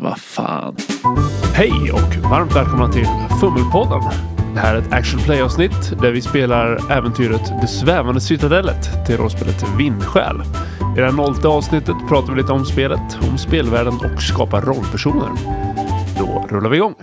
Vad fan. Hej och varmt välkomna till Fummelpodden. Det här är ett action play-avsnitt där vi spelar äventyret Det svävande citadellet till rollspelet Vindsjäl. I det här nollte avsnittet pratar vi lite om spelet, om spelvärlden och skapar rollpersoner. Då rullar vi igång.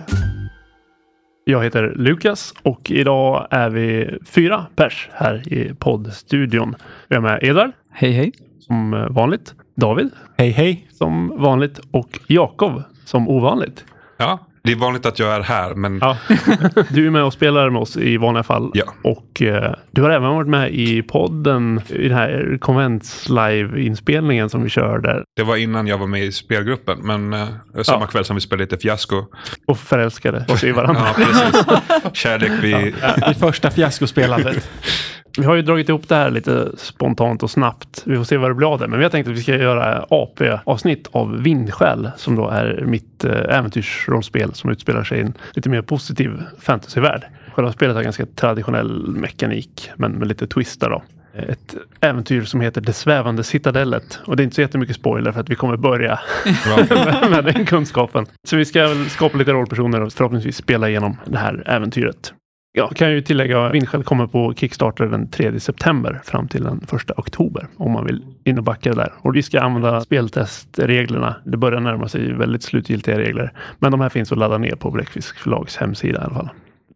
Jag heter Lukas och idag är vi fyra pers här i poddstudion. Vi har med Edvard. Hej hej. Som vanligt. David. Hej hej. Som vanligt. Och Jakob som ovanligt. Ja, det är vanligt att jag är här, men Ja. Du är med och spelar med oss i vanliga fall. Ja. Och eh, du har även varit med i podden i den här konvents live-inspelningen som vi kör där. det var innan jag var med i spelgruppen. Men eh, samma Ja. kväll som vi spelade lite fiasko. Och förälskade oss i varandra. Ja, precis. Kärlek vid... I första fiaskospelandet. Vi har ju dragit ihop det här lite spontant och snabbt. Vi får se vad det blir av det. Men vi har tänkt att vi ska göra AP-avsnitt av Vindskäl som då är mitt eh, äventyrsrollspel som utspelar sig i en lite mer positiv fantasyvärld. Själva spelet har ganska traditionell mekanik men med lite twistar då. Ett äventyr som heter Det svävande citadellet. Och det är inte så jättemycket spoiler för att vi kommer börja med, med den kunskapen. Så vi ska skapa lite rollpersoner och förhoppningsvis spela igenom det här äventyret. Jag kan ju tillägga att Vindskäl kommer på Kickstarter den 3 september fram till den 1 oktober om man vill in och backa där. Och vi ska använda speltestreglerna. Det börjar närma sig väldigt slutgiltiga regler. Men de här finns att ladda ner på Bläckfisk förlags hemsida i alla fall.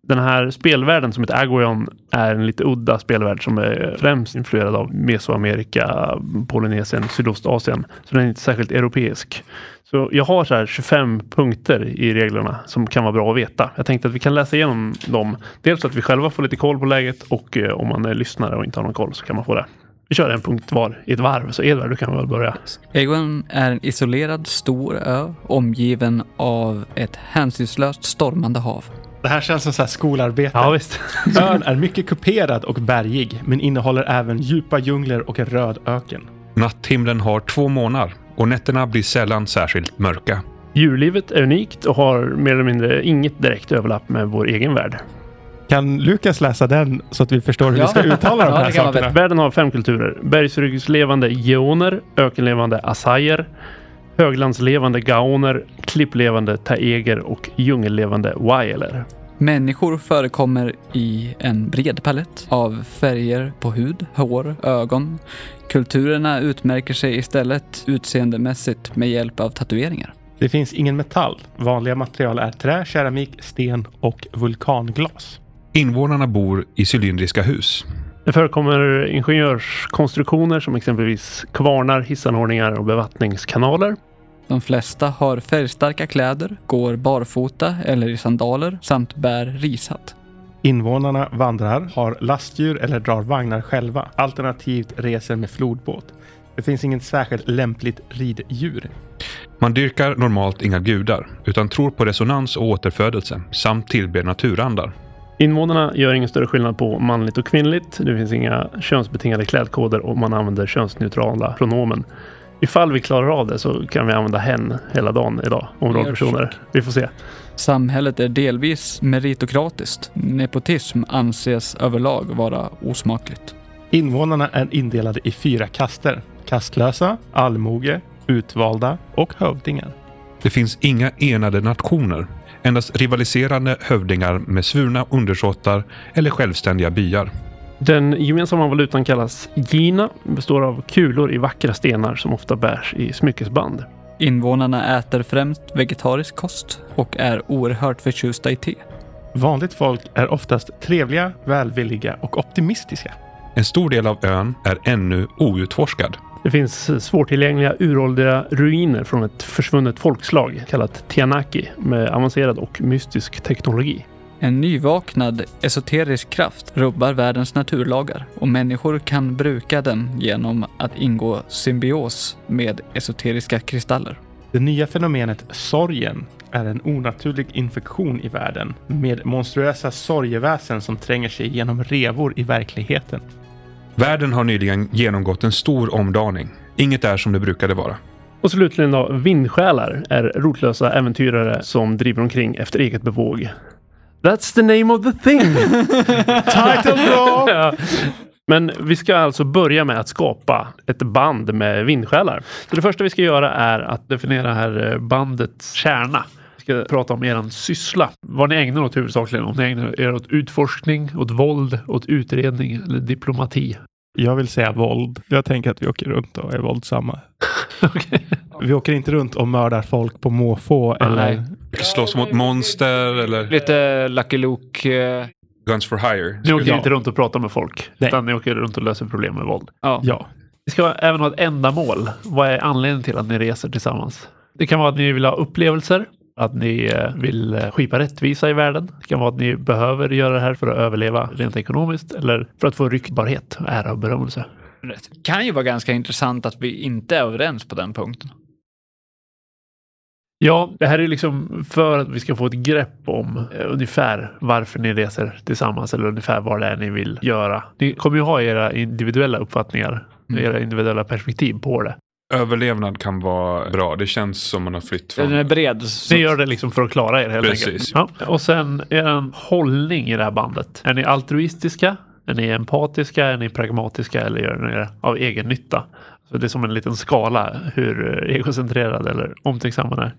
Den här spelvärlden som heter Agoion är en lite udda spelvärld som är främst influerad av Mesoamerika, Polynesien, Sydostasien. Så den är inte särskilt europeisk. Så jag har så här 25 punkter i reglerna som kan vara bra att veta. Jag tänkte att vi kan läsa igenom dem. Dels så att vi själva får lite koll på läget och eh, om man är lyssnare och inte har någon koll så kan man få det. Vi kör en punkt var i ett varv. Så Edvard, du kan väl börja. Egon är en isolerad stor ö omgiven av ett hänsynslöst stormande hav. Det här känns som så här skolarbete. Ja visst. Ön är mycket kuperad och bergig, men innehåller även djupa djungler och en röd öken. Natthimlen har två månar och nätterna blir sällan särskilt mörka. Djurlivet är unikt och har mer eller mindre inget direkt överlapp med vår egen värld. Kan Lukas läsa den så att vi förstår hur Ja. vi ska uttala de Ja, här sakerna? Världen har fem kulturer. Bergsryggslevande geoner, ökenlevande assajer, höglandslevande gaoner, klipplevande taeger och djungellevande wailer. Människor förekommer i en bred palett av färger på hud, hår, ögon. Kulturerna utmärker sig istället utseendemässigt med hjälp av tatueringar. Det finns ingen metall. Vanliga material är trä, keramik, sten och vulkanglas. Invånarna bor i cylindriska hus. Det förekommer ingenjörskonstruktioner som exempelvis kvarnar, hissanordningar och bevattningskanaler. De flesta har färgstarka kläder, går barfota eller i sandaler samt bär rishatt. Invånarna vandrar, har lastdjur eller drar vagnar själva, alternativt reser med flodbåt. Det finns inget särskilt lämpligt riddjur. Man dyrkar normalt inga gudar, utan tror på resonans och återfödelse samt tillber naturandar. Invånarna gör ingen större skillnad på manligt och kvinnligt. Det finns inga könsbetingade klädkoder och man använder könsneutrala pronomen. Ifall vi klarar av det så kan vi använda hen hela dagen idag om rollpersoner. Vi får se. Samhället är delvis meritokratiskt. Nepotism anses överlag vara osmakligt. Invånarna är indelade i fyra kaster. Kastlösa, allmoge, utvalda och hövdingar. Det finns inga enade nationer, endast rivaliserande hövdingar med svurna undersåtar eller självständiga byar. Den gemensamma valutan kallas Gina. Består av kulor i vackra stenar som ofta bärs i smyckesband. Invånarna äter främst vegetarisk kost och är oerhört förtjusta i te. Vanligt folk är oftast trevliga, välvilliga och optimistiska. En stor del av ön är ännu outforskad. Det finns svårtillgängliga uråldriga ruiner från ett försvunnet folkslag kallat Tianaki med avancerad och mystisk teknologi. En nyvaknad esoterisk kraft rubbar världens naturlagar och människor kan bruka den genom att ingå symbios med esoteriska kristaller. Det nya fenomenet sorgen är en onaturlig infektion i världen med monstruösa sorgeväsen som tränger sig genom revor i verkligheten. Världen har nyligen genomgått en stor omdaning. Inget är som det brukade vara. Och slutligen då, vindsjälar är rotlösa äventyrare som driver omkring efter eget bevåg. That's the name of the thing! Title drop! ja. Men vi ska alltså börja med att skapa ett band med vindsjälar. Så det första vi ska göra är att definiera här eh, bandets kärna. Vi ska prata om er syssla. Vad ni ägnar åt huvudsakligen. Om ni ägnar er åt utforskning, åt våld, åt utredning eller diplomati. Jag vill säga våld. Jag tänker att vi åker runt och är våldsamma. Okej. Vi åker inte runt och mördar folk på måfå eller... Slåss mot monster eller Lite Lucky Luke. eh, Guns for hire. Ni åker Ja. inte runt och pratar med folk. Nej. Utan ni åker runt och löser problem med våld. Ja. Ja. Vi ska även ha ett ändamål. Vad är anledningen till att ni reser tillsammans? Det kan vara att ni vill ha upplevelser. Att ni eh, vill eh, skipa rättvisa i världen. Det kan vara att ni behöver göra det här för att överleva rent ekonomiskt. Eller för att få ryktbarhet, ära och berömmelse. Det kan ju vara ganska intressant att vi inte är överens på den punkten. Ja, det här är liksom för att vi ska få ett grepp om eh, ungefär varför ni reser tillsammans eller ungefär vad det är ni vill göra. Ni kommer ju ha era individuella uppfattningar, Mm. era individuella perspektiv på det. Överlevnad kan vara bra. Det känns som man har flytt Den från... är bred. Så Ni gör det liksom för att klara er helt Precis. enkelt. Ja. Och sen er hållning i det här bandet. Är ni altruistiska? Är ni empatiska? Är ni pragmatiska? Eller gör ni det av egen nytta? Så det är som en liten skala hur egocentrerad eller omtänksam man är.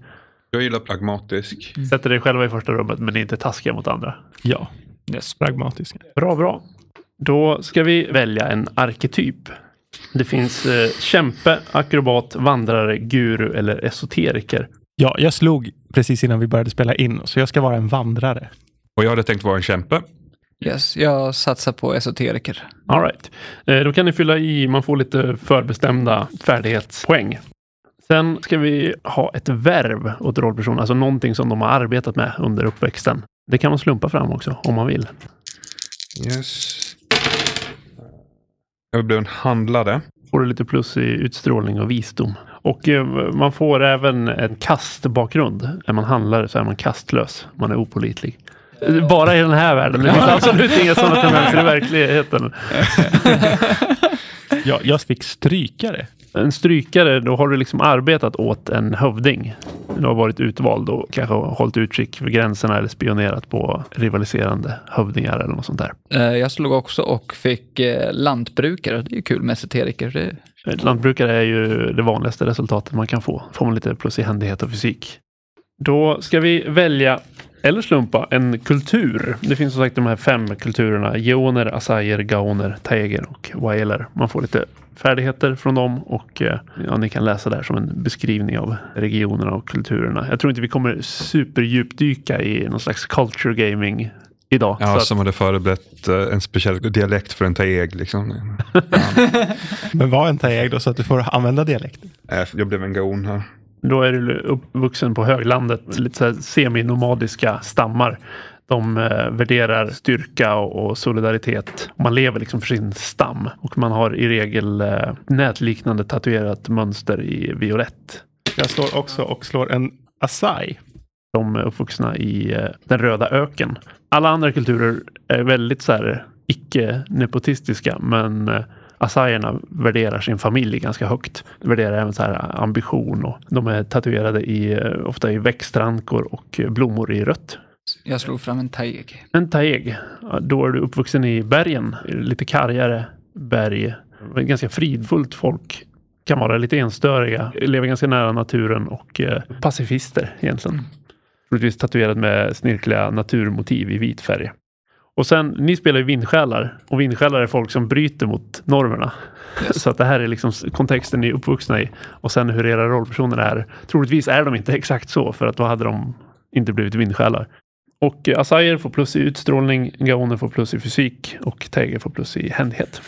Jag gillar pragmatisk. Sätter er själva i första rummet men är inte taskiga mot andra. Ja. Yes. Pragmatiska. Bra, bra. Då ska vi välja en arketyp. Det finns eh, kämpe, akrobat, vandrare, guru eller esoteriker. Ja, jag slog precis innan vi började spela in, så jag ska vara en vandrare. Och jag hade tänkt vara en kämpe. Yes. Jag satsar på esoteriker. All right. Eh, Då kan ni fylla i, man får lite förbestämda färdighetspoäng. Sen ska vi ha ett verb åt rollpersonen, alltså någonting som de har arbetat med under uppväxten. Det kan man slumpa fram också om man vill. Yes. Jag blev en handlare. Får du lite plus i utstrålning och visdom. Och eh, man får även en kastbakgrund. Är man handlare så är man kastlös. Man är opolitlig. Eh, Bara i den här världen. Det finns absolut inga sådana tendenser i verkligheten. Ja, jag fick strykare. En strykare, då har du liksom arbetat åt en hövding. Du har varit utvald och kanske hållit utkik för gränserna eller spionerat på rivaliserande hövdingar eller något sånt där. Eh, Jag slog också och fick eh, lantbrukare. Det är ju kul med esoteriker. Det Lantbrukare är ju det vanligaste resultatet man kan få. Får man lite plus i händighet och fysik. Då ska vi välja, eller slumpa, en kultur. Det finns som sagt de här fem kulturerna. Geoner, assayer, gaoner, taeger och waeler. Man får lite färdigheter från dem och eh, ja, ni kan läsa där som en beskrivning av regionerna och kulturerna. Jag tror inte vi kommer superdjupdyka i någon slags culture gaming idag. Ja, Så att- som hade förberett eh, en speciell dialekt för en taeg. Liksom. Men var en taeg då så att du får använda dialekten. Äh, jag blev en gaon här. Då är du uppvuxen på höglandet, lite så här seminomadiska stammar. De eh, värderar styrka och, solidaritet. Man lever liksom för sin stam och man har i regel eh, nätliknande tatuerat mönster i violett. Jag slår också och slår en Asai. De är uppvuxna i eh, den röda öken. Alla andra kulturer är väldigt så här icke-nepotistiska men Assayerna värderar sin familj ganska högt. De värderar även så här ambition och de är tatuerade i, eh, ofta i växtrankor och blommor i rött. Jag slog fram en taeg. En taeg, då är du uppvuxen i bergen, lite kargare berg. Ganska fridfullt folk. Kan vara lite enstöriga, lever ganska nära naturen och eh, pacifister egentligen. Troligtvis tatuerad med snirkliga naturmotiv i vit färg. Och sen, ni spelar ju vindsjälar och vindsjälar är folk som bryter mot normerna. Så att det här är liksom kontexten ni är uppvuxna i. Och sen hur era rollpersoner är. Troligtvis är de inte exakt så för att då hade de inte blivit vindsjälar. Och eh, Asayer får plus i utstrålning, Gaoner får plus i fysik och Tiger får plus i händighet.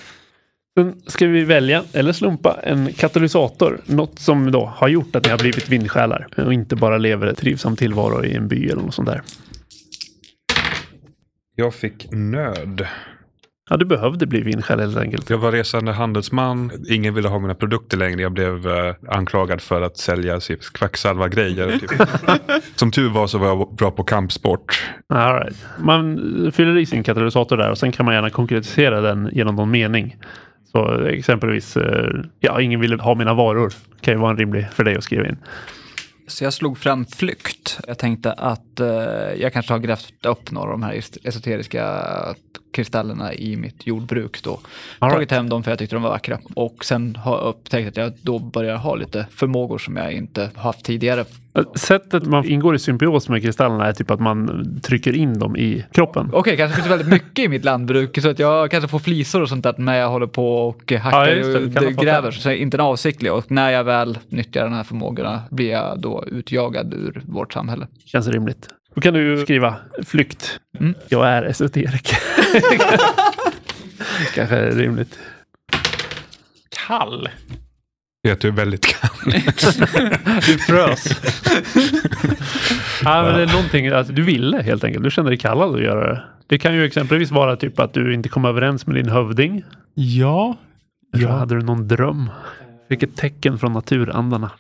Sen ska vi välja, eller slumpa, en katalysator. Något som då har gjort att ni har blivit vindsjälar och inte bara lever ett trivsam tillvaro i en by eller något sånt där. Jag fick nöd. Ja, du behövde bli vindsjäl helt enkelt. Jag var resande handelsman. Ingen ville ha mina produkter längre. Jag blev eh, anklagad för att sälja typ, kvacksalvargrejer. Typ. Som tur var så var jag bra på kampsport. All right. Man fyller i sin katalysator där och sen kan man gärna konkretisera den genom någon mening. Så exempelvis, eh, ja, ingen ville ha mina varor. kan ju vara en rimlig för dig att skriva in. Så jag slog fram flykt. Jag tänkte att eh, jag kanske har grävt upp några av de här esoteriska kristallerna i mitt jordbruk då. Right. Tagit hem dem för jag tyckte de var vackra. Och sen har jag upptäckt att jag då börjar ha lite förmågor som jag inte haft tidigare. Sättet man ingår i symbios med kristallerna är typ att man trycker in dem i kroppen. Okej, kanske finns väldigt mycket i mitt lantbruk så att jag kanske får flisor och sånt där när jag håller på och hackar Ja, det. och gräver. Så inte en avsiktlig och när jag väl nyttjar de här förmågorna blir jag då utjagad ur vårt samhälle. Känns rimligt. Då kan du skriva flykt. Mm. Jag är esoteriker. Kanske är rimligt. Kall. Jag är väldigt kall. Du frös. ja, men det är någonting att du ville helt enkelt. Du kände dig kallad att göra det. Det kan ju exempelvis vara typ att du inte kom överens med din hövding. Ja. Ja. hade du någon dröm? Vilket tecken från naturandarna.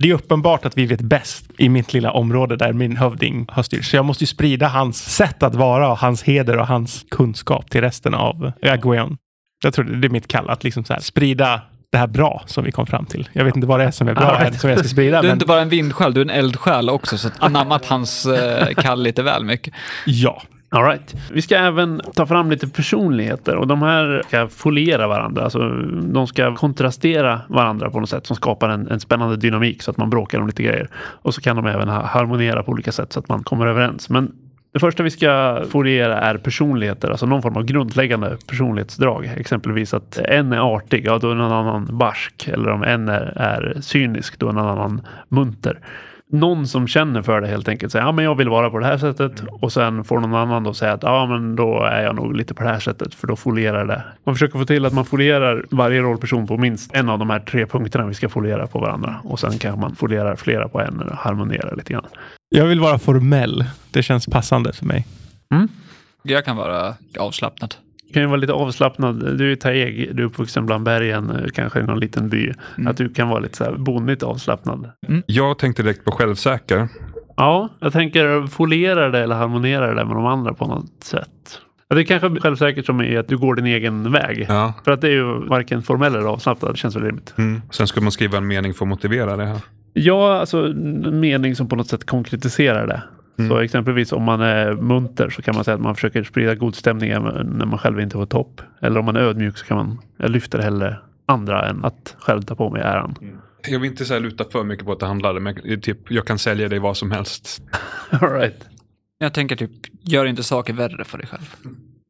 Det är uppenbart att vi vet bäst i mitt lilla område där min hövding har styrt. Så jag måste ju sprida hans sätt att vara och hans heder och hans kunskap till resten av Agweon. Jag tror det är mitt kall, att liksom så här, sprida det här bra som vi kom fram till. Jag vet inte vad det är som är bra här, som jag ska sprida. Du är Men inte bara en vindsjäl, du är en eldsjäl också så anammat hans eh, kall lite väl mycket. ja, All right. Vi ska även ta fram lite personligheter och de här ska foliera varandra. Alltså, de ska kontrastera varandra på något sätt som skapar en, en spännande dynamik så att man bråkar om lite grejer. Och så kan de även harmoniera harmonera på olika sätt så att man kommer överens. Men det första vi ska foliera är personligheter, alltså någon form av grundläggande personlighetsdrag. Exempelvis att en är artig, ja då är någon annan barsk. Eller om en är, är cynisk, då är någon annan munter någon som känner för det helt enkelt säger ja men jag vill vara på det här sättet och sen får någon annan då säga att ja men då är jag nog lite på det här sättet för då folierar det. Man försöker få till att man folierar varje rollperson på minst en av de här tre punkterna vi ska foliera på varandra och sen kan man foliera flera på en och harmonera lite grann. jag vill vara formell. Det känns passande för mig. Jag kan vara avslappnad. Kan ju vara lite avslappnad. Du är Taeg, du är uppvuxen bland bergen, eh, kanske i någon liten by. Mm. Att du kan vara lite så här bonnigt avslappnad. Jag tänkte direkt på självsäker. Ja, jag tänker foliera det eller harmonera det med de andra på något sätt. Det är kanske självsäkert som är att du går din egen väg. Ja. För att det är ju varken formell eller avslappnad. Det känns väl rimligt. Mm. Sen ska man skriva en mening för att motivera det här. Ja, alltså en mening som på något sätt konkretiserar det. Så exempelvis om man är munter så kan man säga att man försöker sprida god stämning även när man själv inte får topp. Eller om man är ödmjuk så kan man, jag lyfter hellre andra än att själv ta på mig äran. Jag vill inte så här luta för mycket på att det handlar men jag- typ, jag kan sälja dig vad som helst. All right. Jag tänker typ, gör inte saker värre för dig själv.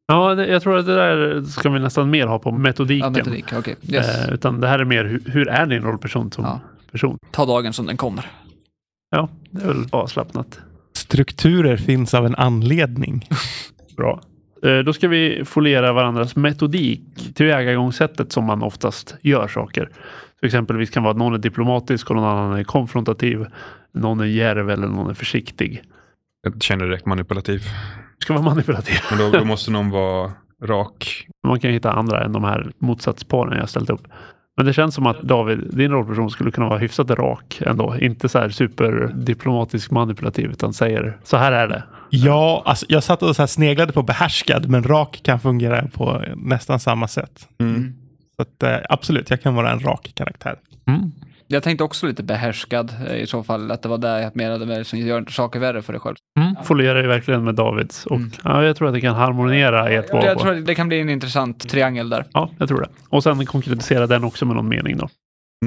Ja, det, jag tror att det där ska vi nästan mer ha på metodiken. Ja, metodik, okej. Yes. Eh, utan det här är mer hur, hur är din rollperson som Ja. person? Ta dagen som den kommer. Ja, det är väl avslappnat. Strukturer finns av en anledning. Bra. Eh, Då ska vi foliera varandras metodik, tillvägagångssättet som man oftast gör saker. Så exempelvis kan vara att någon är diplomatisk och någon annan är konfrontativ. Någon är djärv eller någon är försiktig. Jag känner direkt manipulativ. Ska vara manipulativ. Men då, då måste någon vara rak. Man kan hitta andra än de här motsatsparen jag ställt upp. Men det känns som att David, din rollperson skulle kunna vara hyfsat rak ändå. Inte så här superdiplomatisk manipulativ utan säger så här är det. Ja, alltså, jag satt och så här sneglade på behärskad, men rak kan fungera på nästan samma sätt. Mm. Så att, eh, absolut, jag kan vara en rak karaktär. Mm. Jag tänkte också lite behärskad eh, i så fall, att det var där jag menade med som gör inte saker värre för dig själv. Mm. Folierar ju verkligen med Davids och Mm. ja, jag tror att det kan harmoniera i ett Jag, val. tror att det kan bli en intressant triangel där. Ja, jag tror det. Och sen konkretisera den också med någon mening då.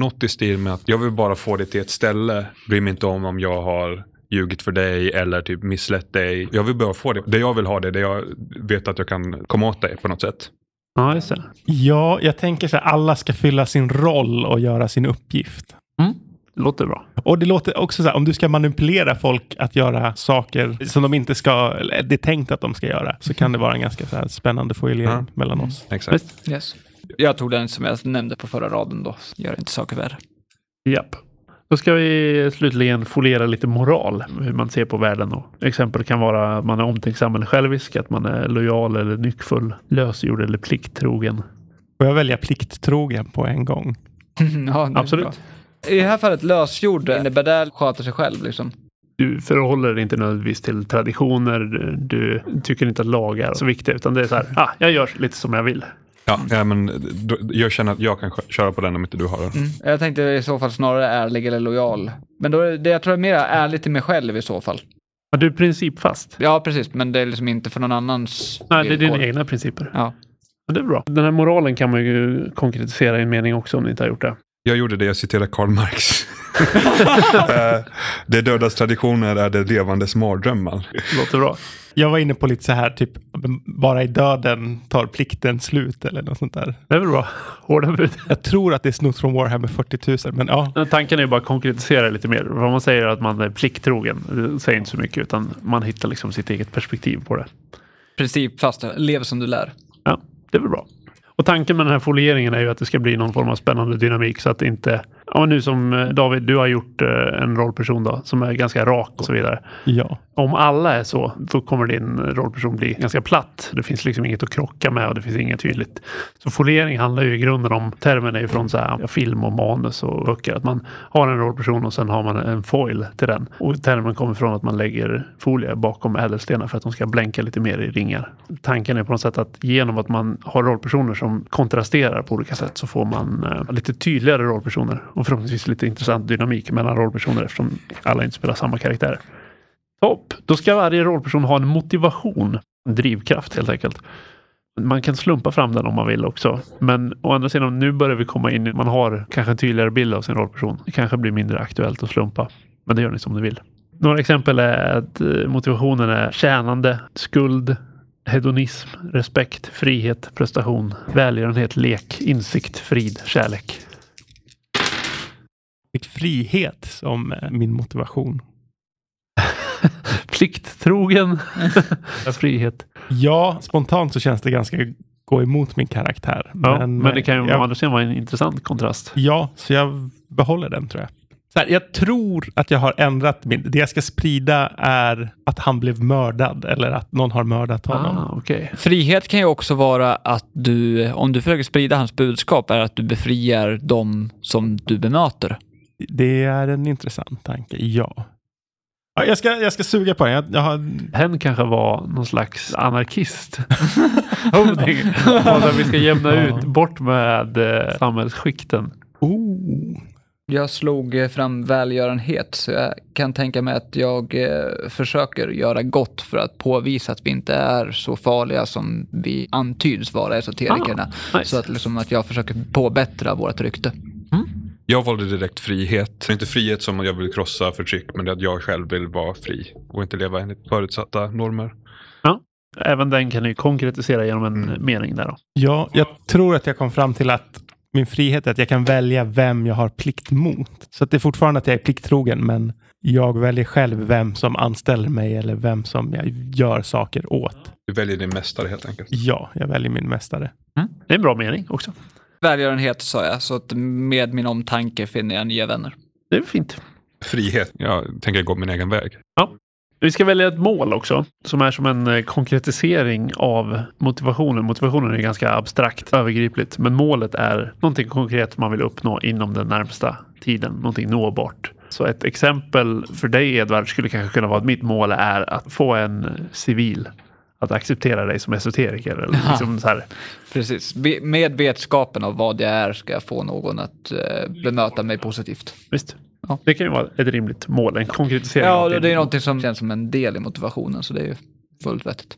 Något i stil med att jag vill bara få dig till ett ställe. Bryr mig inte om om jag har ljugit för dig eller typ misslett dig. Jag vill bara få det. Det jag vill ha det, det jag vet att jag kan komma åt dig på något sätt. Ja, just det. Ja, jag tänker så här, alla ska fylla sin roll och göra sin uppgift. Mm. Det låter bra. Och det låter också så här, om du ska manipulera folk att göra saker som de inte ska, eller det är tänkt att de ska göra, så kan det vara en ganska så här spännande foilering Ja. mellan oss. Exakt. Visst? Yes. Jag tog den som jag nämnde på förra raden då. Gör inte saker värre. Japp. Då ska vi slutligen foliera lite moral, hur man ser på världen. Och exempel kan vara att man är omtänksam eller självisk, att man är lojal eller nyckfull, lösgjord eller plikttrogen. Får jag välja plikttrogen på en gång? ja, Absolut. bra. I det här fallet lösgjord, innebär det sköter sig själv liksom? Du förhåller dig inte nödvändigtvis till traditioner, du tycker inte att lagar är så viktiga, utan det är så här, ah, jag gör lite som jag vill. Ja, ja, men då, jag känner att jag kan kö- köra på den om inte du har den. Mm. Jag tänkte i så fall snarare ärlig eller lojal. Men då är det jag tror är mer ärlig till mig själv i så fall. Ja, du är principfast. Ja, precis. Men det är liksom inte för någon annans Nej, det är dina egna principer. Ja. Men det är bra. Den här moralen kan man ju konkretisera i en mening också om ni inte har gjort det. Jag gjorde det, jag citerar Karl Marx. Eh, det dödas traditioner är det levandes mardrömmar. Låter bra. Jag var inne på lite så här, typ bara i döden tar plikten slut eller något sånt där. Det är väl bra. Hårda bud. Jag tror att det är snott från Warhammer 40 000, men ja. Tanken är ju bara att konkretisera lite mer. Vad man säger är att man är plikttrogen. Det säger inte så mycket utan man hittar liksom sitt eget perspektiv på det. Princip fast lev som du lär. Ja, det är väl bra. Och tanken med den här folieringen är ju att det ska bli någon form av spännande dynamik så att det inte... Ja, nu som eh, David, du har gjort eh, en rollperson då som är ganska rak och så vidare. Ja. Om alla är så, då kommer din rollperson bli ganska platt. Det finns liksom inget att krocka med och det finns inget tydligt. Så foliering handlar ju i grunden om, termen är ju från så här, film och manus och böcker. Att man har en rollperson och sen har man en foil till den. Och termen kommer från att man lägger folie bakom ädelstenar för att de ska blänka lite mer i ringar. Tanken är på något sätt att genom att man har rollpersoner som kontrasterar på olika sätt så får man eh, lite tydligare rollpersoner och förhoppningsvis lite intressant dynamik mellan rollpersoner eftersom alla inte spelar samma karaktärer. Topp! Då ska varje rollperson ha en motivation, en drivkraft helt enkelt. Man kan slumpa fram den om man vill också. Men å andra sidan, nu börjar vi komma in i, man har kanske en tydligare bild av sin rollperson. Det kanske blir mindre aktuellt att slumpa. Men det gör ni som ni vill. Några exempel är att eh, motivationen är tjänande, skuld, hedonism, respekt, frihet, prestation, välgörenhet, lek, insikt, frid, kärlek. Fick frihet som eh, min motivation. Plikttrogen, frihet. Ja, spontant så känns det ganska gå emot min karaktär. Ja, men, det kan ju å jag, andra sidan vara en intressant kontrast. Ja, så jag behåller den tror jag. Så här, jag tror att jag har ändrat min... Det jag ska sprida är att han blev mördad eller att någon har mördat honom. Ah, okej. Frihet kan ju också vara att du, om du försöker sprida hans budskap, är att du befriar dem som du bemöter. Det är en intressant tanke, ja. ja jag, ska, jag ska suga på den. Jag, jag har, Hen kanske var någon slags anarkist. Där vi ska jämna ut bort med eh, samhällsskikten. oh, Jag slog eh, fram välgörenhet, så jag kan tänka mig att jag eh, försöker göra gott för att påvisa att vi inte är så farliga som vi antyds vara esoterikerna. Ah, nice. Så att, liksom, att jag försöker påbättra vårt rykte. Jag valde direkt frihet. Det är inte frihet som jag vill krossa förtryck, men det att jag själv vill vara fri och inte leva enligt förutsatta normer. Även den kan ni konkretisera genom en Mm. mening där då. ja, jag tror att jag kom fram till att min frihet är att jag kan välja vem jag har plikt mot. Så att det är fortfarande att jag är plikttrogen, men jag väljer själv vem som anställer mig eller vem som jag gör saker åt. Du väljer din mästare helt enkelt. Ja, jag väljer min mästare. Det är en bra mening också. Välgörenhet sa jag, så att med min omtanke finner jag nya vänner. Det är fint. Frihet. Jag tänker gå min egen väg. Vi ska välja ett mål också som är som en eh, konkretisering av motivationen. Motivationen är ganska abstrakt, övergripligt, men målet är någonting konkret man vill uppnå inom den närmsta tiden, någonting nåbart. Så ett exempel för dig Edvard skulle kanske kunna vara att mitt mål är att få en civil att acceptera dig som esoteriker. Eller Ja. liksom så här. Precis. Med vetskapen av vad jag är ska jag få någon att eh, bemöta mig positivt. Visst. Ja. Det kan ju vara ett rimligt mål, en konkretisering. Ja, det är någonting som känns som en del i motivationen, så det är ju fullt vettigt.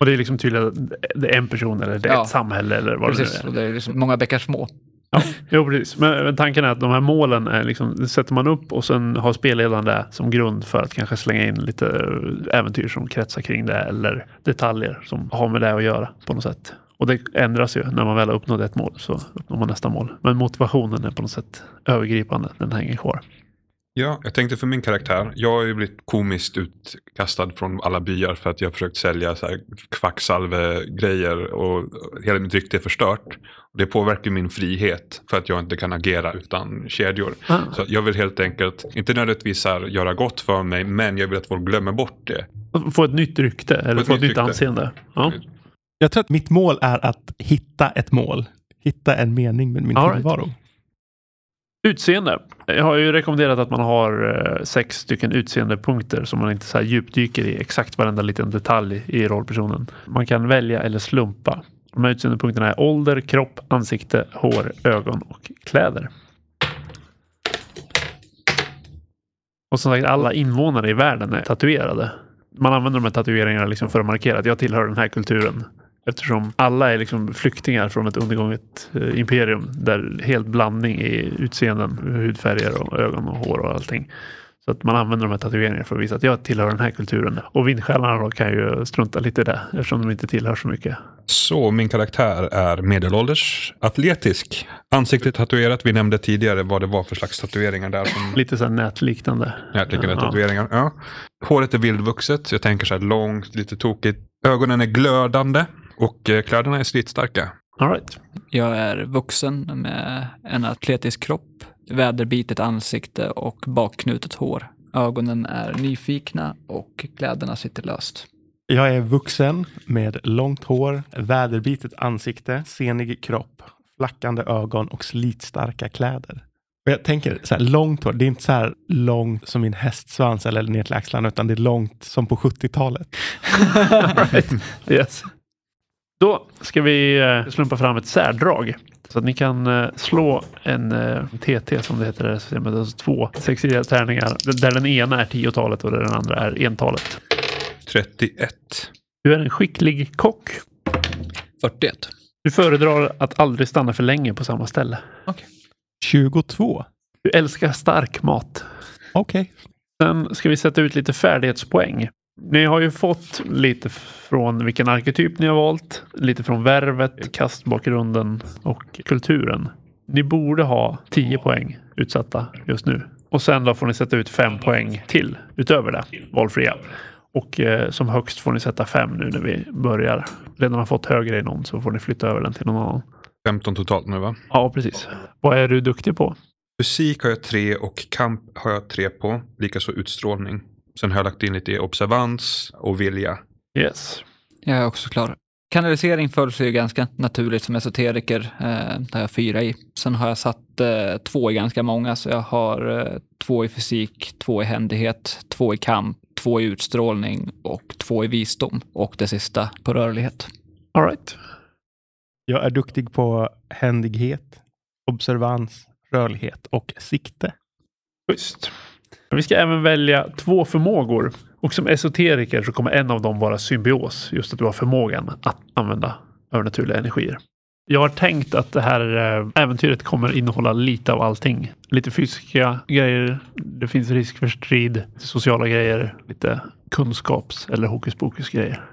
Och det är liksom tydligt att det är en person eller det är Ja. ett samhälle eller vad Precis, det nu och det är liksom många bäckar små. Ja, jo, precis. Men men tanken är att de här målen är liksom, sätter man upp och sen har spelledaren det som grund för att kanske slänga in lite eh, äventyr som kretsar kring det eller detaljer som har med det att göra på något sätt. Och det ändras ju när man väl har uppnått ett mål så uppnår man nästa mål. Men motivationen är på något sätt övergripande. Den hänger kvar. Ja, jag tänkte för min karaktär. Jag har ju blivit komiskt utkastad från alla byar för att jag har försökt sälja så här och hela mitt rykte är förstört. Det påverkar min frihet för att jag inte kan agera utan kedjor. Ah. Så jag vill helt enkelt, inte nödvändigtvis här göra gott för mig, men jag vill att folk glömmer bort det. Få ett nytt rykte eller ett få ett nytt nytt rykte. anseende. Ja. Jag tror att mitt mål är att hitta ett mål. Hitta en mening med min All right. tillvaro. Utseende. Jag har ju rekommenderat att man har eh, sex stycken utseendepunkter som man inte så här djupdyker i exakt varenda liten detalj i rollpersonen. Man kan välja eller slumpa. De här utseendepunkterna är ålder, kropp, ansikte, hår, ögon och kläder. Och som sagt, alla invånare i världen är tatuerade. Man använder de här tatueringarna liksom för att markera att jag tillhör den här kulturen. Eftersom alla är liksom flyktingar från ett undergånget eh, imperium där helt blandning i utseenden, hudfärger och ögon och hår och allting. Så att man använder de här tatueringarna för att visa att jag tillhör den här kulturen. Och vindsjälarna då kan ju strunta lite i det eftersom de inte tillhör så mycket. Så min karaktär är medelålders, atletisk, ansiktet tatuerat. Vi nämnde tidigare vad det var för slags tatueringar där. Som Lite så här nätliknande. närliggande Ja. tatueringar. Ja. Håret är vildvuxet, jag tänker så här långt, lite tokigt. Ögonen är glödande och eh, kläderna är slitstarka. All right. Jag är vuxen med en atletisk kropp, väderbitet ansikte och bakknutet hår. Ögonen är nyfikna och kläderna sitter löst. Jag är vuxen med långt hår, väderbitet ansikte, senig kropp, flackande ögon och slitstarka kläder. Och jag tänker så här, långt hår, det är inte så här långt som min hästsvans eller ner till axlarna, utan det är långt som på 70-talet. Yes. Då ska vi eh, slumpa fram ett särdrag. Så att ni kan eh, slå en eh, TT som det heter i det här systemet. Alltså två sexsidiga tärningar. Där den ena är tiotalet och där den andra är entalet. 31. Du är en skicklig kock. 41. Du föredrar att aldrig stanna för länge på samma ställe. 22. Du älskar stark mat. Okej. Sen ska vi sätta ut lite färdighetspoäng. Ni har ju fått lite från vilken arketyp ni har valt, lite från värvet, kastbakgrunden och kulturen. Ni borde ha 10 poäng utsatta just nu. Och sen då får ni sätta ut 5 poäng till utöver det, valfria. Och eh, som högst får ni sätta 5 nu när vi börjar. Redan har fått högre i någon så får ni flytta över den till någon annan. 15 totalt nu va? Ja, precis. Vad är du duktig på? Fysik har jag tre och kamp har jag tre på. Likaså utstrålning. Sen har jag lagt in lite observans och vilja. Yes. Jag är också klar. Kanalisering följs ju ganska naturligt som esoteriker. Eh, där har jag fyra i. Sen har jag satt eh, två i ganska många, så jag har eh, två i fysik, två i händighet, två i kamp, två i utstrålning och två i visdom. Och det sista på rörlighet. All right. Jag är duktig på händighet, observans, rörlighet och sikte. Men Vi ska även välja två förmågor. Och som esoteriker så kommer en av dem vara symbios. Just att du har förmågan att använda övernaturliga energier. Jag har tänkt att det här eh, äventyret kommer innehålla lite av allting. Lite fysiska grejer. Det finns risk för strid. Sociala grejer. Lite kunskaps eller hokus pokus grejer.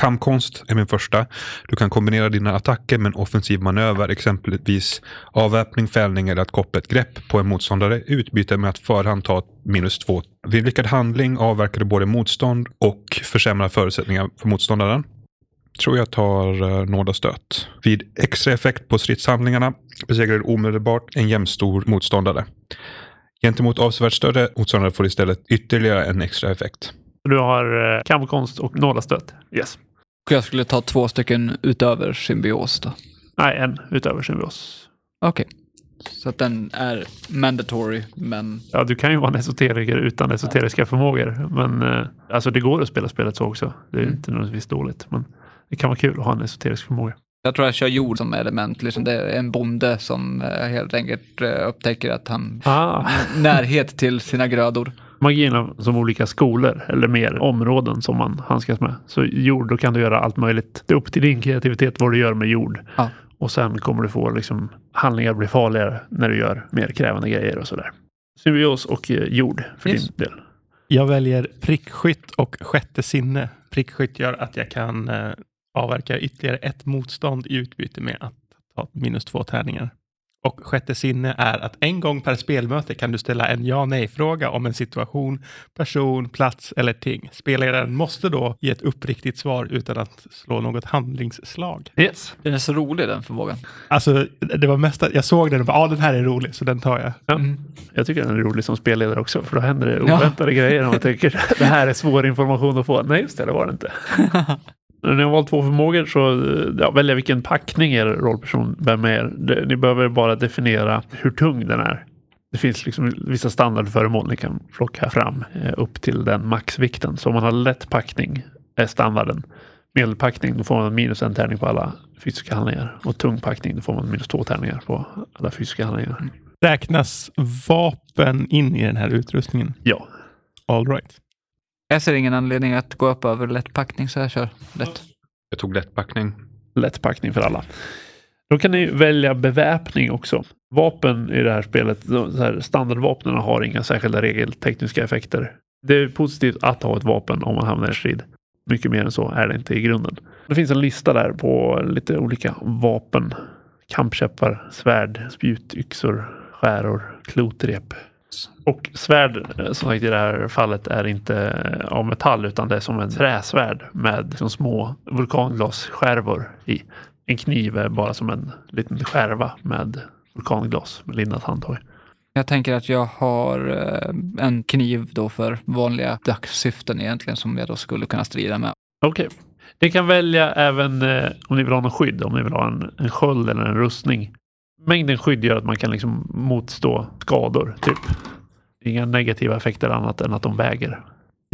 Kampkonst är min första. Du kan kombinera dina attacker med en offensiv manöver, exempelvis avväpning, fällning eller att koppla ett grepp på en motståndare i utbyte med att förhand ta minus två. Vid lyckad handling avverkar du både motstånd och försämrar förutsättningar för motståndaren. Tror jag tar eh, nåda nådastöt. Vid extra effekt på stridshandlingarna besegrar du omedelbart en jämnstor motståndare. Gentemot avsevärt större motståndare får du istället ytterligare en extra effekt. Du har eh, kampkonst och nådastöt. Yes. Och jag skulle ta två stycken utöver symbios då. Nej, en utöver symbios. Okej. Så att den är mandatory, men Ja, du kan ju vara en esoteriker utan esoteriska förmågor. Men eh, alltså det går att spela spelet så också. Det är Mm. inte nödvändigtvis dåligt. Men det kan vara kul att ha en esoterisk förmåga. jag tror jag kör jord som element. Liksom det är en bonde som eh, helt enkelt eh, upptäcker att han Ah. närhet till sina grödor. Magierna som olika skolor eller mer områden som man handskas med. Så jord, då kan du göra allt möjligt. Det är upp till din kreativitet vad du gör med jord. Ja. Och sen kommer du få liksom, handlingar bli farligare när du gör mer krävande grejer och sådär. Symbios och eh, jord för Yes. din del. Jag väljer prickskytt och sjätte sinne. Prickskytt gör att jag kan eh, avverka ytterligare ett motstånd i utbyte med att ta minus två tärningar. Och sjätte sinne är att en gång per spelmöte kan du ställa en ja nej-fråga om en situation, person, plats eller ting. Spelaren måste då ge ett uppriktigt svar utan att slå något handlingsslag. Yes. Den är så rolig den förmågan. Alltså, det var mest att jag såg den och bara, ja den här är rolig, så den tar jag. Ja. Jag tycker den är rolig som spelledare också. För då händer det oväntade grejer. Och man tänker det här är svår information att få. Nej, just det, det var det inte. När ni har valt två förmågor så eh, ja, välja vilken packning er rollperson bär med er. Ni behöver bara definiera hur tung den är. Det finns liksom vissa standardföremål ni kan plocka fram eh, upp till den maxvikten. Så om man har lätt packning är standarden. Medelpackning då får man minus en tärning på alla fysiska handlingar. Och tung packning då får man minus två tärningar på alla fysiska handlingar. Räknas vapen in i den här utrustningen? Ja. All right. Jag ser ingen anledning att gå upp över lättpackning så jag kör lätt. Jag tog lättpackning. Lätt packning för alla. Då kan ni välja beväpning också. Vapen i det här spelet, här standardvapnen har inga särskilda regeltekniska effekter. Det är positivt att ha ett vapen om man hamnar i strid. Mycket mer än så är det inte i grunden. Det finns en lista där på lite olika vapen. Kampkäppar, svärd, spjut, yxor, skäror, klotrep. Och svärd, eh, som sagt i det här fallet, är inte av metall utan det är som en träsvärd med liksom små vulkanglasskärvor i. En kniv är bara som en liten skärva med vulkanglas med lindat handtag. Jag tänker att jag har eh, en kniv då för vanliga dagssyften egentligen som jag då skulle kunna strida med. Okej. Ni kan välja även eh, om ni vill ha någon skydd, om ni vill ha en, en sköld eller en rustning. Mängden skydd gör att man kan liksom motstå skador, typ. Inga negativa effekter annat än att de väger.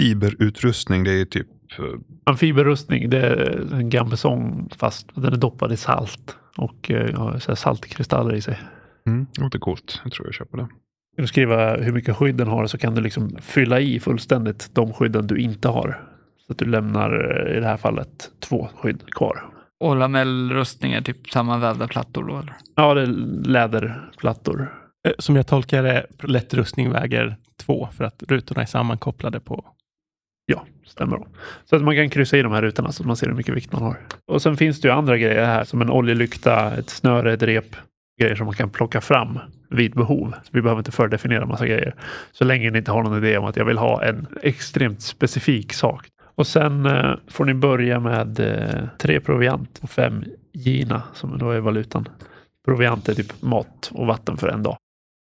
Fiberutrustning, det är typ... eh, Amfiberrustning, det är en gambeson fast den är doppad i salt och eh, har här saltkristaller i sig. Mm, det låter coolt. Jag tror jag köper det. Kan du skriva hur mycket skydd den har så kan du liksom fylla i fullständigt de skydden du inte har. Så att du lämnar eh, i det här fallet två skydd kvar. Och lamellrustning är typ samma vävda plattor då eller? Ja, det är läderplattor. Eh, Som jag tolkar det, lätt rustning väger två för att rutorna är sammankopplade på. Ja, stämmer. Då. Så att man kan kryssa i de här rutorna så att man ser hur mycket vikt man har. Och sen finns det ju andra grejer här som en oljelykta, ett snöre, ett rep. Grejer som man kan plocka fram vid behov. Så vi behöver inte fördefiniera massa grejer. Så länge ni inte har någon idé om att jag vill ha en extremt specifik sak. Och sen eh, får ni börja med eh, tre proviant och fem gina som då är valutan. Proviant är typ mat och vatten för en dag.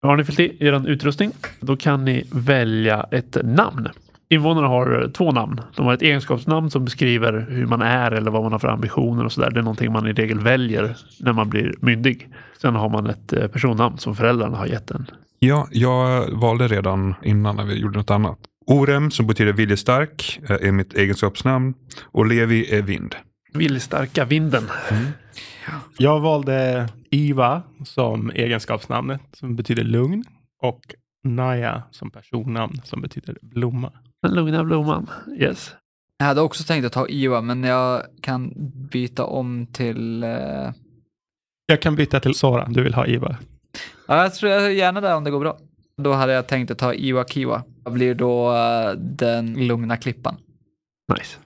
Har ni fyllt i er utrustning, då kan ni välja ett namn. Invånarna har eh, två namn. De har ett egenskapsnamn som beskriver hur man är eller vad man har för ambitioner och sådär. Det är någonting man i regel väljer när man blir myndig. Sen har man ett eh, personnamn som föräldrarna har gett en. Ja, jag valde redan innan när vi gjorde något annat. Orem, som betyder viljestark, eh, är mitt egenskapsnamn. Och Levi är vind. Viljestarka vinden. Jag valde Iva som egenskapsnamnet som betyder lugn och Naya som personnamn som betyder blomma. Den lugna blomman. Yes. Jag hade också tänkt att ta Iwa, men jag kan byta om till... Eh... Jag kan byta till Sora, du vill ha Iva. Ja, jag tror jag är gärna där om det går bra. Då hade jag tänkt att ta Iwa Kiwa. Jag blir då eh, den lugna klippan. Nice.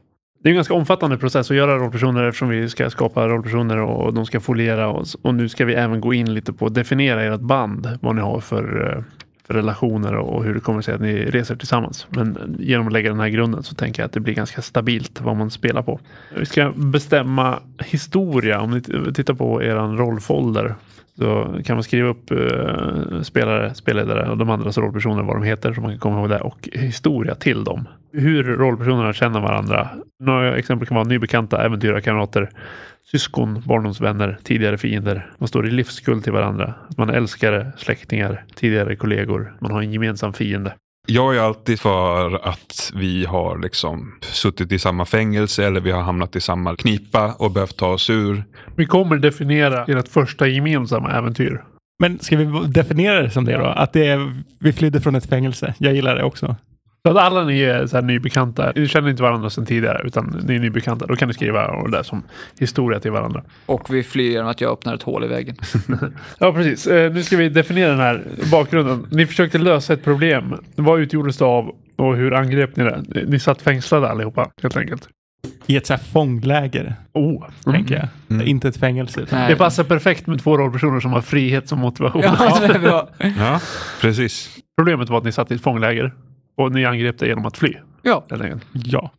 Det är en ganska omfattande process att göra rollpersoner eftersom vi ska skapa rollpersoner och de ska foliera oss. Och nu ska vi även gå in lite på att definiera ert band. Vad ni har för, eh, för relationer och hur det kommer sig att ni reser tillsammans. Men eh, genom att lägga den här grunden så tänker jag att det blir ganska stabilt vad man spelar på. Vi ska bestämma historia. Om ni tittar på er rollfolder så kan man skriva upp eh, spelare, spelledare och de andras rollpersoner, vad de heter, så man kan komma ihåg det. Och historia till dem. Hur rollpersonerna känner varandra. Några exempel kan vara nybekanta, äventyrarkamrater, syskon, barndomsvänner, tidigare fiender. Man står i livsskuld till varandra. Man älskar släktingar, tidigare kollegor. Man har en gemensam fiende. Jag är alltid för att vi har liksom suttit i samma fängelse eller vi har hamnat i samma knipa och behövt ta oss ur. Vi kommer definiera ert första gemensamma äventyr. Men ska vi definiera det som det då? Att det är, vi flydde från ett fängelse. Jag gillar det också. Så att alla ni är så här nybekanta, ni känner inte varandra sedan tidigare utan ni är nybekanta. Då kan ni skriva det som historia till varandra. Och vi flyr genom att jag öppnar ett hål i väggen. Ja, precis. Eh, nu ska vi definiera den här bakgrunden. Ni försökte lösa ett problem. Vad utgjordes det av och hur angrep ni det? Ni satt fängslade allihopa, helt enkelt. I ett så här fångläger, Oh. tänker jag. Mm. Inte ett fängelse. Nej. Det passar perfekt med två rollpersoner som har frihet som motivation. Ja, det är bra. Ja, precis. Problemet var att ni satt i ett fångläger och ni angrep det genom att fly. Ja. Ja.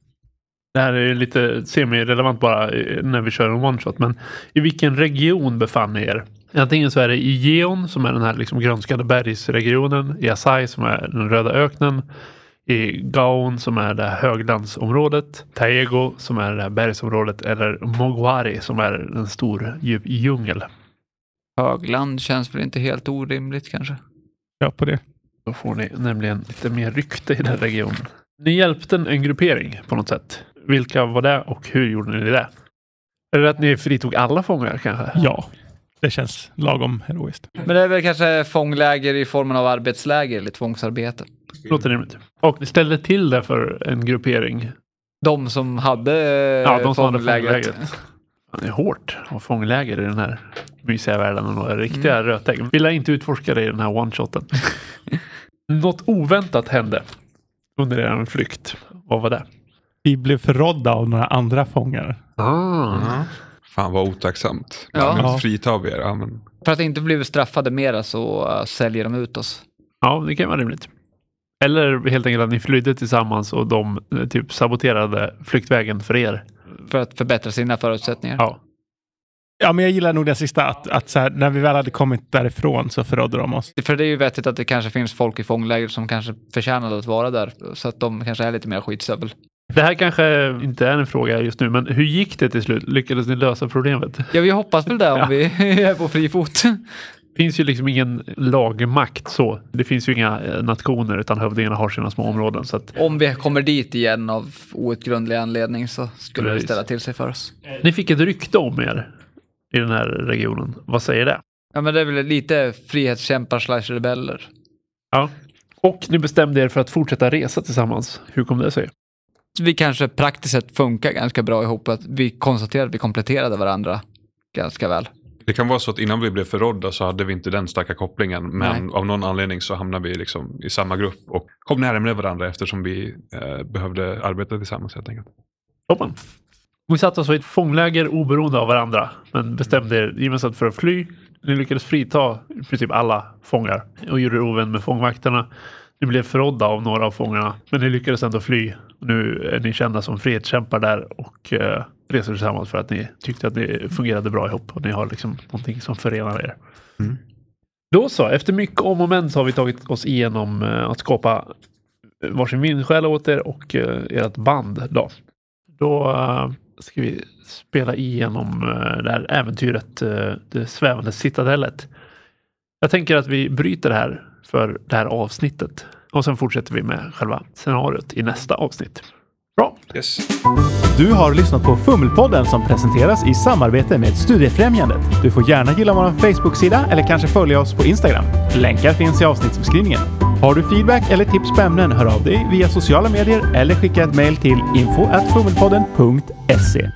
Det här är lite semi-relevant bara eh, när vi kör en one-shot. Men i vilken region befann ni er? Antingen så är det i Geon som är den här liksom grönskade bergsregionen. I Asai som är den röda öknen. I Gaon som är det här höglandsområdet. Taego som är det här bergsområdet. Eller Mogwari som är en stor djup djungel. högland känns väl inte helt orimligt kanske. Ja, på det. Då får ni nämligen lite mer rykte i den regionen. Ni hjälpte en gruppering på något sätt. Vilka var det och hur gjorde ni det? Är det att ni fritog alla fångar kanske? Ja. Det känns lagom heroiskt. Men det är väl kanske fångläger i formen av arbetsläger eller tvångsarbete. Låter rimligt. Och ni ställde till det för en gruppering. De som hade Ja, de som hade fånglägret. Det är hårt att ha fångläger i den här mysiga världen och några riktiga rötägg. Vill jag inte utforska det i den här one-shoten. Något oväntat hände under er flykt. Vad var det? Vi blev förrådda av några andra fångar. Ah. Fan vad otacksamt. Ja. Ja. Fritar vi er. Ja, men... För att inte bli straffade mera så uh, säljer de ut oss. Ja, det kan vara rimligt. Eller helt enkelt att ni flydde tillsammans och de eh, typ saboterade flyktvägen för er. För att förbättra sina förutsättningar. Ja, Ja, men jag gillar nog den sista, att, att så här, när vi väl hade kommit därifrån så förrådde de oss. För det är ju vettigt att det kanske finns folk i fångläger som kanske förtjänade att vara där. Så att de kanske är lite mer skitstövel. Det här kanske inte är en fråga just nu, men hur gick det till slut? Lyckades ni lösa problemet? Ja, vi hoppas väl det om Ja. vi är på fri fot. Det finns ju liksom ingen lagmakt så. Det finns ju inga eh, nationer utan hövdingarna har sina små områden. Så att Om vi kommer dit igen av outgrundlig anledning så skulle det Precis. ställa till sig för oss. ni fick ett rykte om er i den här regionen. Vad säger det? Ja, men det är väl lite frihetskämpar slash rebeller. Ja. Och ni bestämde er för att fortsätta resa tillsammans. Hur kom det sig? Vi kanske praktiskt sett funkar ganska bra ihop. Att vi konstaterade att vi kompletterade varandra ganska väl. Det kan vara så att innan vi blev förrådda så hade vi inte den starka kopplingen. Men Nej. av någon anledning så hamnade vi liksom i samma grupp och kom närmare varandra eftersom vi eh, behövde arbeta tillsammans helt enkelt. Toppen. Vi satt alltså i ett fångläger oberoende av varandra, men bestämde er gemensamt för att fly. Ni lyckades frita i princip alla fångar och gjorde er ovän med fångvakterna. Ni blev förrådda av några av fångarna, men ni lyckades ändå fly. Nu är ni kända som frihetskämpar där och eh, reser tillsammans för att ni tyckte att ni fungerade bra ihop och ni har liksom någonting som förenar er. Mm. Då så, efter mycket om och men så har vi tagit oss igenom eh, att skapa varsin vindsjäl åt er och eh, ert band. Då, då eh, ska vi spela igenom eh, det här äventyret, eh, det svävande citadellet. Jag tänker att vi bryter det här för det här avsnittet och sen fortsätter vi med själva scenariot i nästa avsnitt. Bra! Yes. Du har lyssnat på Fummelpodden som presenteras i samarbete med Studiefrämjandet. Du får gärna gilla vår Facebook-sida eller kanske följa oss på Instagram. Länkar finns i avsnittsbeskrivningen. Har du feedback eller tips på ämnen, hör av dig via sociala medier eller skicka ett mejl till info@fummelpodden.se.